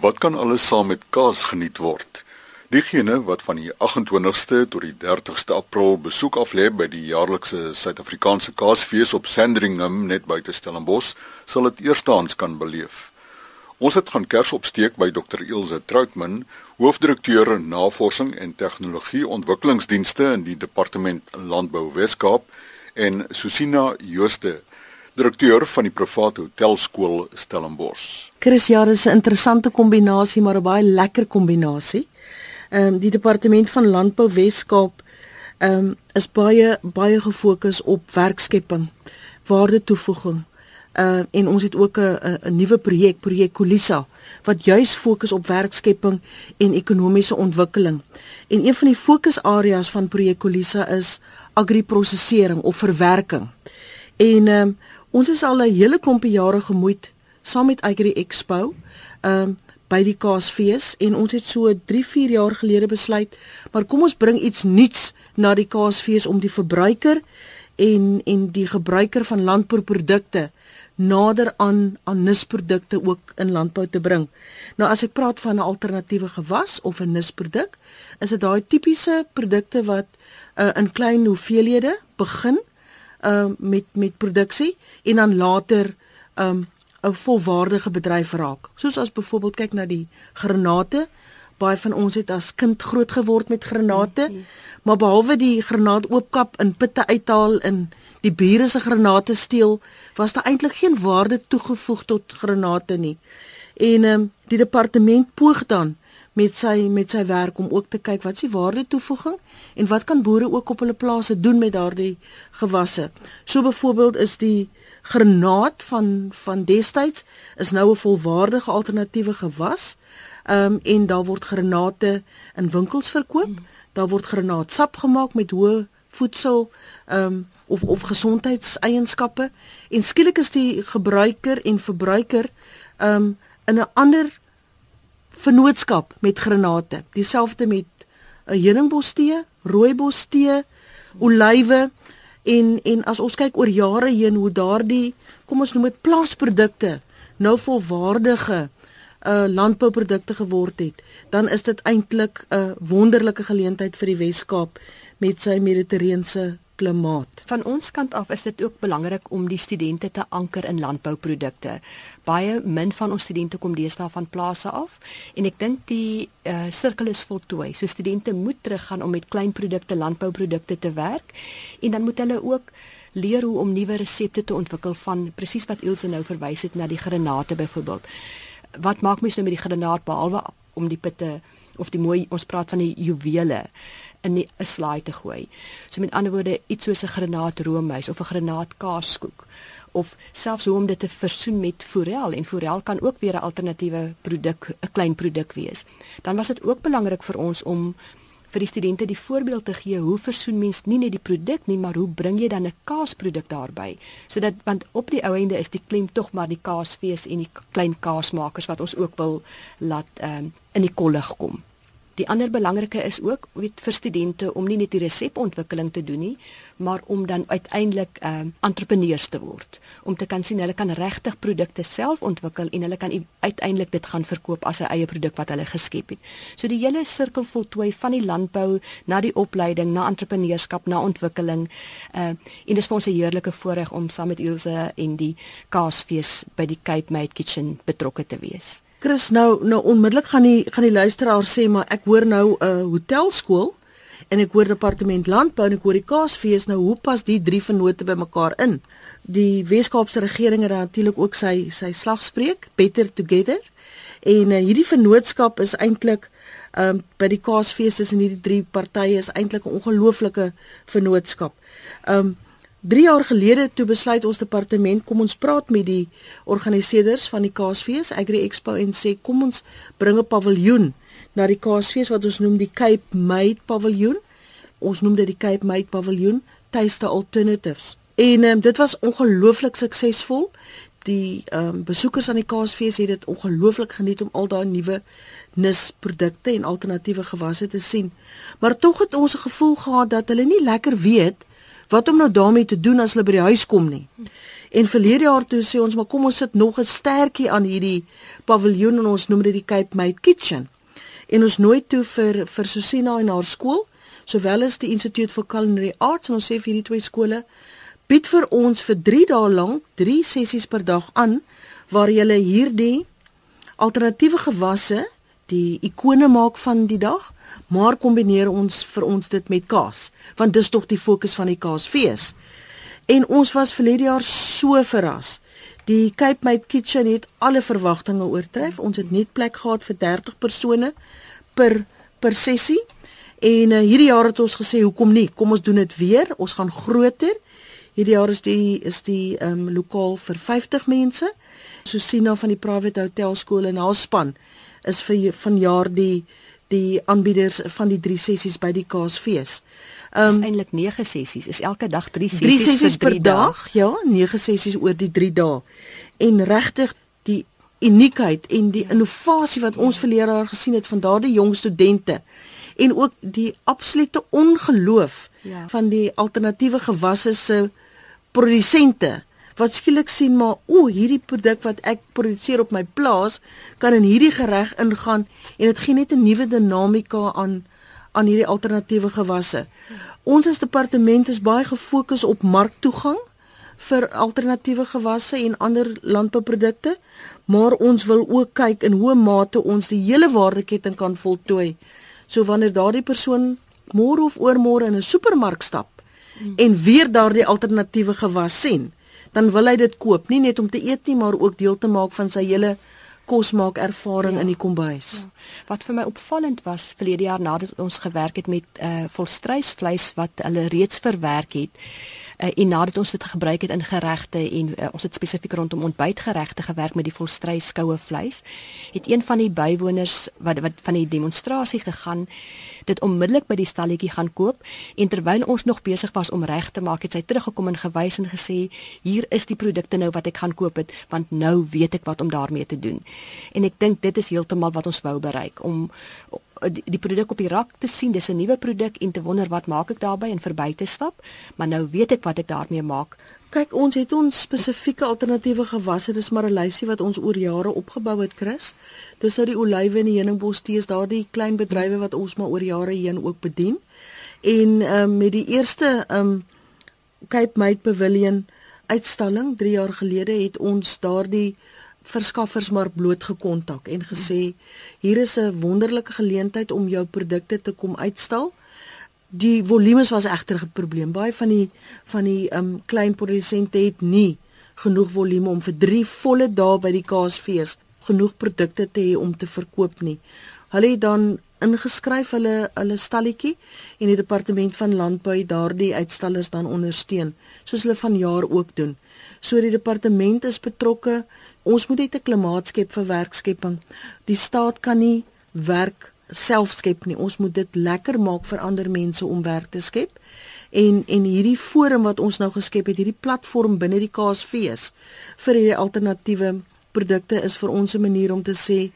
Wat kan alles saam met kaas geniet word? Diegene wat van die 28ste tot die 30ste April besoek aflê by die jaarlikse Suid-Afrikaanse Kaasfees op Sandringham net buite Stellenbosch, sal dit eerstehands kan beleef. Ons het gaan kers opsteek by Dr. Ilse Troutman, hoofdirekteur Navorsing en Tegnologie Ontwikkelingsdienste in die Departement Landbou Wes-Kaap en Susina Jooste, direkteur van die private hotelskool Stellenbosch. Chris, ja, dis 'n interessante kombinasie, maar 'n baie lekker kombinasie. Ehm um, die departement van landbou Wes-Kaap ehm um, is baie baie gefokus op werkskepping, waarde toevoeging. Uh en ons het ook 'n 'n nuwe projek, projek Kulisa, wat juis fokus op werkskepping en ekonomiese ontwikkeling. En een van die fokusareas van projek Kulisa is agriprosesering of verwerking. En ehm um, Ons is al 'n hele klompie jare gemoed saam met Agri Expo, ehm um, by die Kaasfees en ons het so 3-4 jaar gelede besluit, maar kom ons bring iets nuuts na die Kaasfees om die verbruiker en en die gebruiker van landbouprodukte nader aan aan nisprodukte ook in landbou te bring. Nou as ek praat van 'n alternatiewe gewas of 'n nisproduk, is dit daai tipiese produkte wat uh, in klein hoeveelhede begin um, met met produksie en dan later um, 'n volwaardige bedryf raak. Soos as byvoorbeeld kyk na die granate. Baie van ons het as kind groot geword met granate. Maar behalwe die granaat oopkap in pitte uithaal in die bure se granate steel, was daar eintlik geen waarde toegevoeg tot granate nie. En ehm um, die departement poog dan met sy met sy werk om ook te kyk wat is die waarde toevoeging en wat kan boere ook op hulle plase doen met daardie gewasse. So byvoorbeeld is die granaat van van destyds is nou 'n volwaardige alternatiewe gewas. Ehm um, en daar word granate in winkels verkoop. Daar word granaatsap gemaak met hoë voedsel ehm um, of of gesondheidseienskappe en skielik is die gebruiker en verbruiker ehm um, in 'n ander vennootskap met granate. Dieselfde met 'n heuningbostee, rooibostee, olywe en en as ons kyk oor jare heen hoe daardie kom ons noem dit plaasprodukte nou volwaardige uh landbouprodukte geword het, dan is dit eintlik 'n wonderlike geleentheid vir die Wes-Kaap met sy mediterrane klimaat. Van ons kant af is dit ook belangrik om die studente te anker in landbouprodukte. Baie min van ons studente kom deesdae van plase af en ek dink die uh, sirkel is voltooi. So studente moet teruggaan om met klein produkte, landbouprodukte te werk en dan moet hulle ook leer hoe om nuwe resepte te ontwikkel van presies wat Ilse nou verwys het na die granate byvoorbeeld. Wat maak mens nou met die granaat behalwe om die pitte of die mooi ons praat van die juwele in 'n slaai te gooi. So met ander woorde iets soos 'n granaatroomhuis of 'n granaatkaaskoek of selfs hoe om dit te versoen met forel en forel kan ook weer 'n alternatiewe produk, 'n klein produk wees. Dan was dit ook belangrik vir ons om vir die studente die voorbeeld te gee hoe versoen mens nie net die produk nie, maar hoe bring jy dan 'n kaasproduk daarbey? Sodat want op die ou einde is die klem tog maar die kaasfees en die klein kaasmakers wat ons ook wil laat um, in die kollig kom. Die ander belangrike is ook weet vir studente om nie net die resepontwikkeling te doen nie, maar om dan uiteindelik uh, entrepreneurs te word, om te kan sien hulle kan regtig produkte self ontwikkel en hulle kan uiteindelik dit gaan verkoop as 'n eie produk wat hulle geskep het. So die hele sirkel voltooi van die landbou na die opleiding, na entrepreneurskap, na ontwikkeling. Uh en dis vir ons 'n heerlike voorreg om saam met Ilse en die Kaasfees by die Cape Made Kitchen betrokke te wees. Chris nou nou onmiddellik gaan die gaan die luisteraar sê maar ek hoor nou 'n uh, hotelskool en ek hoor departement landbou en ek hoor die kaasfees nou hoe pas die drie vennote by mekaar in? Die Weskaapse regering het natuurlik ook sy sy slagspreuk Better Together en uh, hierdie vennootskap is eintlik um, by die kaasfees tussen hierdie drie partye is eintlik 'n ongelooflike vennootskap. Um 3 jaar gelede toe besluit ons departement kom ons praat met die organiseerders van die Kaasfees Agri Expo en sê kom ons bring 'n paviljoen na die Kaasfees wat ons noem die Cape Made Paviljoen. Ons noem dit die Cape Made Paviljoen Taste Alternatives. En um, dit was ongelooflik suksesvol. Die ehm um, besoekers aan die Kaasfees het dit ongelooflik geniet om al daai nuwe nisprodukte en alternatiewe gewasse te sien. Maar tog het ons 'n gevoel gehad dat hulle nie lekker weet wat om nou daarmee te doen as hulle by die huis kom nie. En verlede jaar toe sê ons maar kom ons sit nog 'n stertjie aan hierdie paviljoen en ons noem dit die Cape Made Kitchen. En ons nooi toe vir vir Susina en haar skool, sowel as die Institute for Culinary Arts en ons sê vir hierdie twee skole bied vir ons vir 3 dae lank 3 sessies per dag aan waar jy hierdie alternatiewe gewasse die ikone maak van die dag, maar kombineer ons vir ons dit met kaas, want dis tog die fokus van die Kaasfees. En ons was verlede jaar so verras. Die Cape Made Kitchen het alle verwagtinge oortref. Ons het net plek gehad vir 30 persone per per sessie. En uh, hierdie jaar het ons gesê, hoekom nie? Kom ons doen dit weer. Ons gaan groter. Hierdie jaar is die is die ehm um, lokaal vir 50 mense. Susina van die Private Hotel Skool en haar span is vir vanjaar die die aanbieders van die 3 sessies by die Kaasfees. Ehm um, eintlik 9 sessies. Is elke dag 3 sessies, 3 sessies per dag. dag. Ja, 9 sessies oor die 3 dae. En regtig die uniekheid en die ja. innovasie wat ons verlede jaar gesien het van daardie jong studente en ook die absolute ongeloof ja. van die alternatiewe gewasse se produsente wat skielik sien maar o, hierdie produk wat ek produseer op my plaas kan in hierdie gereg ingaan en dit gee net 'n nuwe dinamika aan aan hierdie alternatiewe gewasse. Ons as departement is baie gefokus op marktoegang vir alternatiewe gewasse en ander landbouprodukte, maar ons wil ook kyk in hoe mate ons die hele waardeketting kan voltooi. So wanneer daardie persoon môre of oormôre in 'n supermark stap en weer daardie alternatiewe gewas sien, dan wil hy dit koop, nie net om te eet nie, maar ook deel te maak van sy hele kosmaak ervaring ja. in die kombuis. Ja. Wat vir my opvallend was verlede jaar nadat ons gewerk het met uh volstruisvleis wat hulle reeds verwerk het uh, en nadat ons dit gebruik het in geregte en uh, ons het spesifiek rondom ontbytgeregte gewerk met die volstruiskoue vleis, het een van die bywoners wat wat van die demonstrasie gegaan dit onmiddellik by die stalletjie gaan koop en terwyl ons nog besig was om reg te maak het sy teruggekom en gewys en gesê hier is die produkte nou wat ek gaan koop het want nou weet ek wat om daarmee te doen. En ek dink dit is heeltemal wat ons wou bereik om die, die produk op die rak te sien. Dis 'n nuwe produk en te wonder wat maak ek daarbey en verby te stap. Maar nou weet ek wat ek daarmee maak. Kyk, ons het ons spesifieke alternatiewe gewasse, dis maar 'n lysie wat ons oor jare opgebou het, Chris. Dis nou die olywe en die heuningbos tees, daardie klein bedrywe wat ons maar oor jare heen ook bedien. En ehm um, met die eerste ehm um, Cape Made Pavilion uitstalling 3 jaar gelede het ons daardie verskaffers maar bloot gekontak en gesê hier is 'n wonderlike geleentheid om jou produkte te kom uitstal die volumes was egter 'n probleem. Baie van die van die um klein produsente het nie genoeg volume om vir 3 volle dae by die kaasfees genoeg produkte te hê om te verkoop nie. Hulle het dan ingeskryf hulle hulle stalletjie en die departement van landbou daardie uitstallers dan ondersteun soos hulle vanjaar ook doen. So die departement is betrokke. Ons moet net 'n klimaat skep vir werkskepping. Die staat kan nie werk self skep nie. Ons moet dit lekker maak vir ander mense om werk te skep. En en hierdie forum wat ons nou geskep het, hierdie platform binne die Kaasfees vir hierdie alternatiewe produkte is vir ons 'n manier om te sê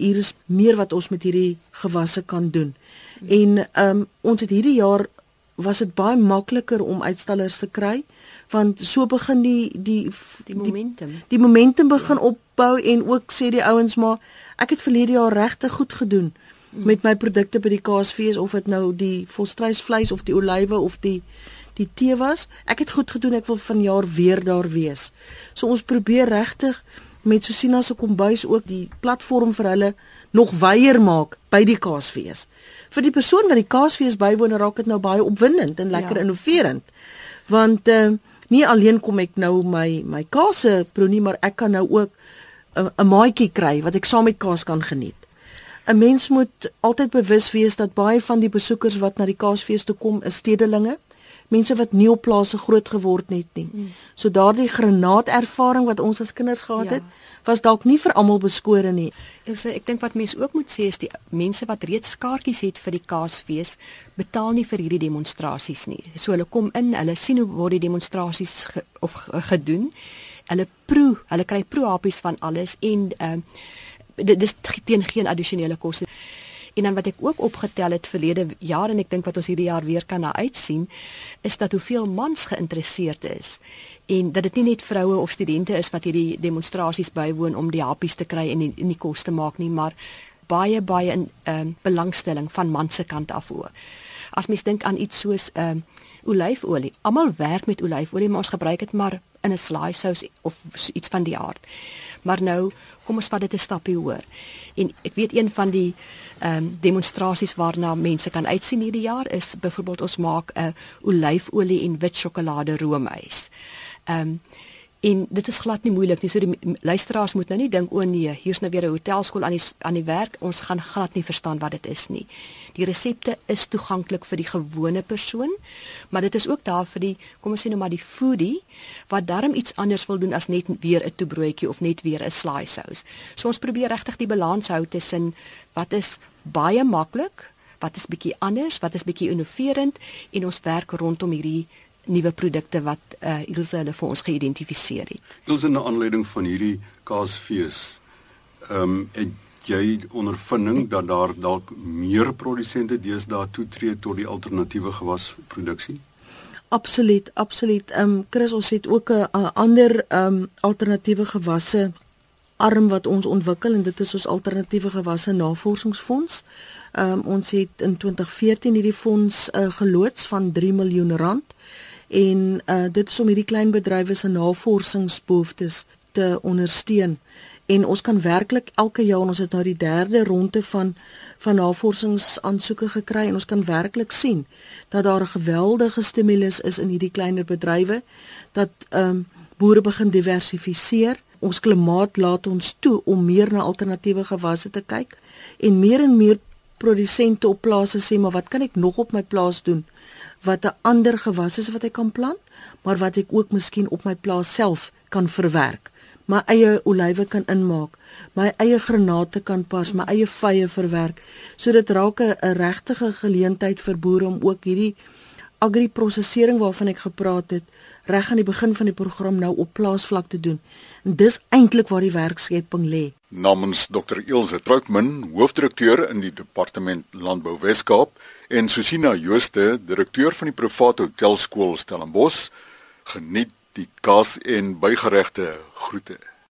hier is meer wat ons met hierdie gewasse kan doen. En ehm um, ons het hierdie jaar was dit baie makliker om uitstallers te kry want so begin die die die momentum die, die momentum begin ja. opbou en ook sê die ouens maar ek het verlede jaar regtig goed gedoen met my produkte by die kaasfees of dit nou die volstruisvleis of die olywe of die die tee was. Ek het goed gedoen. Ek wil vanjaar weer daar wees. So ons probeer regtig met Susina se kombuis ook die platform vir hulle nog wyer maak by die kaasfees. Vir die persoon wat die kaasfees bywoon, raak dit nou baie opwindend en lekker ja. innoverend. Want uh, nie alleen kom ek nou my my kaas proe nie, maar ek kan nou ook 'n maatjie kry wat ek saam met kaas kan geniet. 'n mens moet altyd bewus wees dat baie van die besoekers wat na die Kaasfees toe kom, is stedelinge, mense wat nie op plase groot geword het nie. Mm. So daardie granaatervaring wat ons as kinders gehad ja. het, was dalk nie vir almal beskore nie. Sê ek dink wat mense ook moet sê is die mense wat reeds kaartjies het vir die Kaasfees, betaal nie vir hierdie demonstrasies nie. So hulle kom in, hulle sien hoe word die demonstrasies ge, of gedoen. Hulle proe, hulle kry proehapies van alles en ehm uh, dit dis teen geen addisionele koste. En dan wat ek ook opgetel het verlede jaar en ek dink wat ons hierdie jaar weer kan na uitsien, is dat hoeveel mans geïnteresseerd is en dat dit nie net vroue of studente is wat hierdie demonstrasies bywoon om die happies te kry en die, die kos te maak nie, maar baie baie in ehm um, belangstelling van man se kant af ook. As mens dink aan iets soos ehm um, olyfolie. Almal werk met olyfolie, maar ons gebruik dit maar in 'n slaai sous of iets van die aard. Maar nou, kom ons vat dit 'n stapie hoër. En ek weet een van die ehm um, demonstrasies waarna mense kan uitsien hierdie jaar is byvoorbeeld ons maak 'n olyfolie en wit sjokolade roomys. Ehm um, En dit is glad nie moeilik nie. So die luisteraars moet nou nie dink o nee, hier's nou weer 'n hotelskool aan die aan die werk. Ons gaan glad nie verstaan wat dit is nie. Die resepte is toeganklik vir die gewone persoon, maar dit is ook daar vir die kom ons sê nou maar die foodie wat darm iets anders wil doen as net weer 'n toebroodjie of net weer 'n slaai sous. So ons probeer regtig die balans hou tussen wat is baie maklik, wat is bietjie anders, wat is bietjie innoverend en ons werk rondom hierdie nuwe produkte wat uh, Ilse hulle vir ons geïdentifiseer het. Ilse na aanleiding van hierdie kaasfees, ehm um, het jy ondervinding dat daar dalk meer produsente deesdae toetree tot die alternatiewe gewasproduksie? Absoluut, absoluut. Ehm um, Chris, ons het ook 'n ander ehm um, alternatiewe gewasse arm wat ons ontwikkel en dit is ons alternatiewe gewasse navorsingsfonds. Ehm um, ons het in 2014 hierdie fonds uh, geloods van 3 miljoen rand en uh, dit is om hierdie klein bedrywe se navorsingsbehoeftes te ondersteun. En ons kan werklik elke jaar ons het nou die derde ronde van van navorsingsaansoeke gekry en ons kan werklik sien dat daar 'n geweldige stimulus is in hierdie kleiner bedrywe dat ehm um, boere begin diversifiseer ons klimaat laat ons toe om meer na alternatiewe gewasse te kyk en meer en meer produsente op plase sê maar wat kan ek nog op my plaas doen wat 'n ander gewas is wat ek kan plant, maar wat ek ook miskien op my plaas self kan verwerk. My eie olywe kan inmaak, my eie granate kan pas, my eie vye verwerk. So dit raak 'n regtige geleentheid vir boere om ook hierdie agri-prosesering waarvan ek gepraat het, reg aan die begin van die program nou op plaasvlak te doen. En dis eintlik waar die werkskepping lê. Namens Dr. Ilse Troutman, hoofdirekteur in die Departement Landbou Wes-Kaap, en Susina Jooste, direkteur van die private hotelskool Stellenbosch, geniet die kaas en bygeregte groete.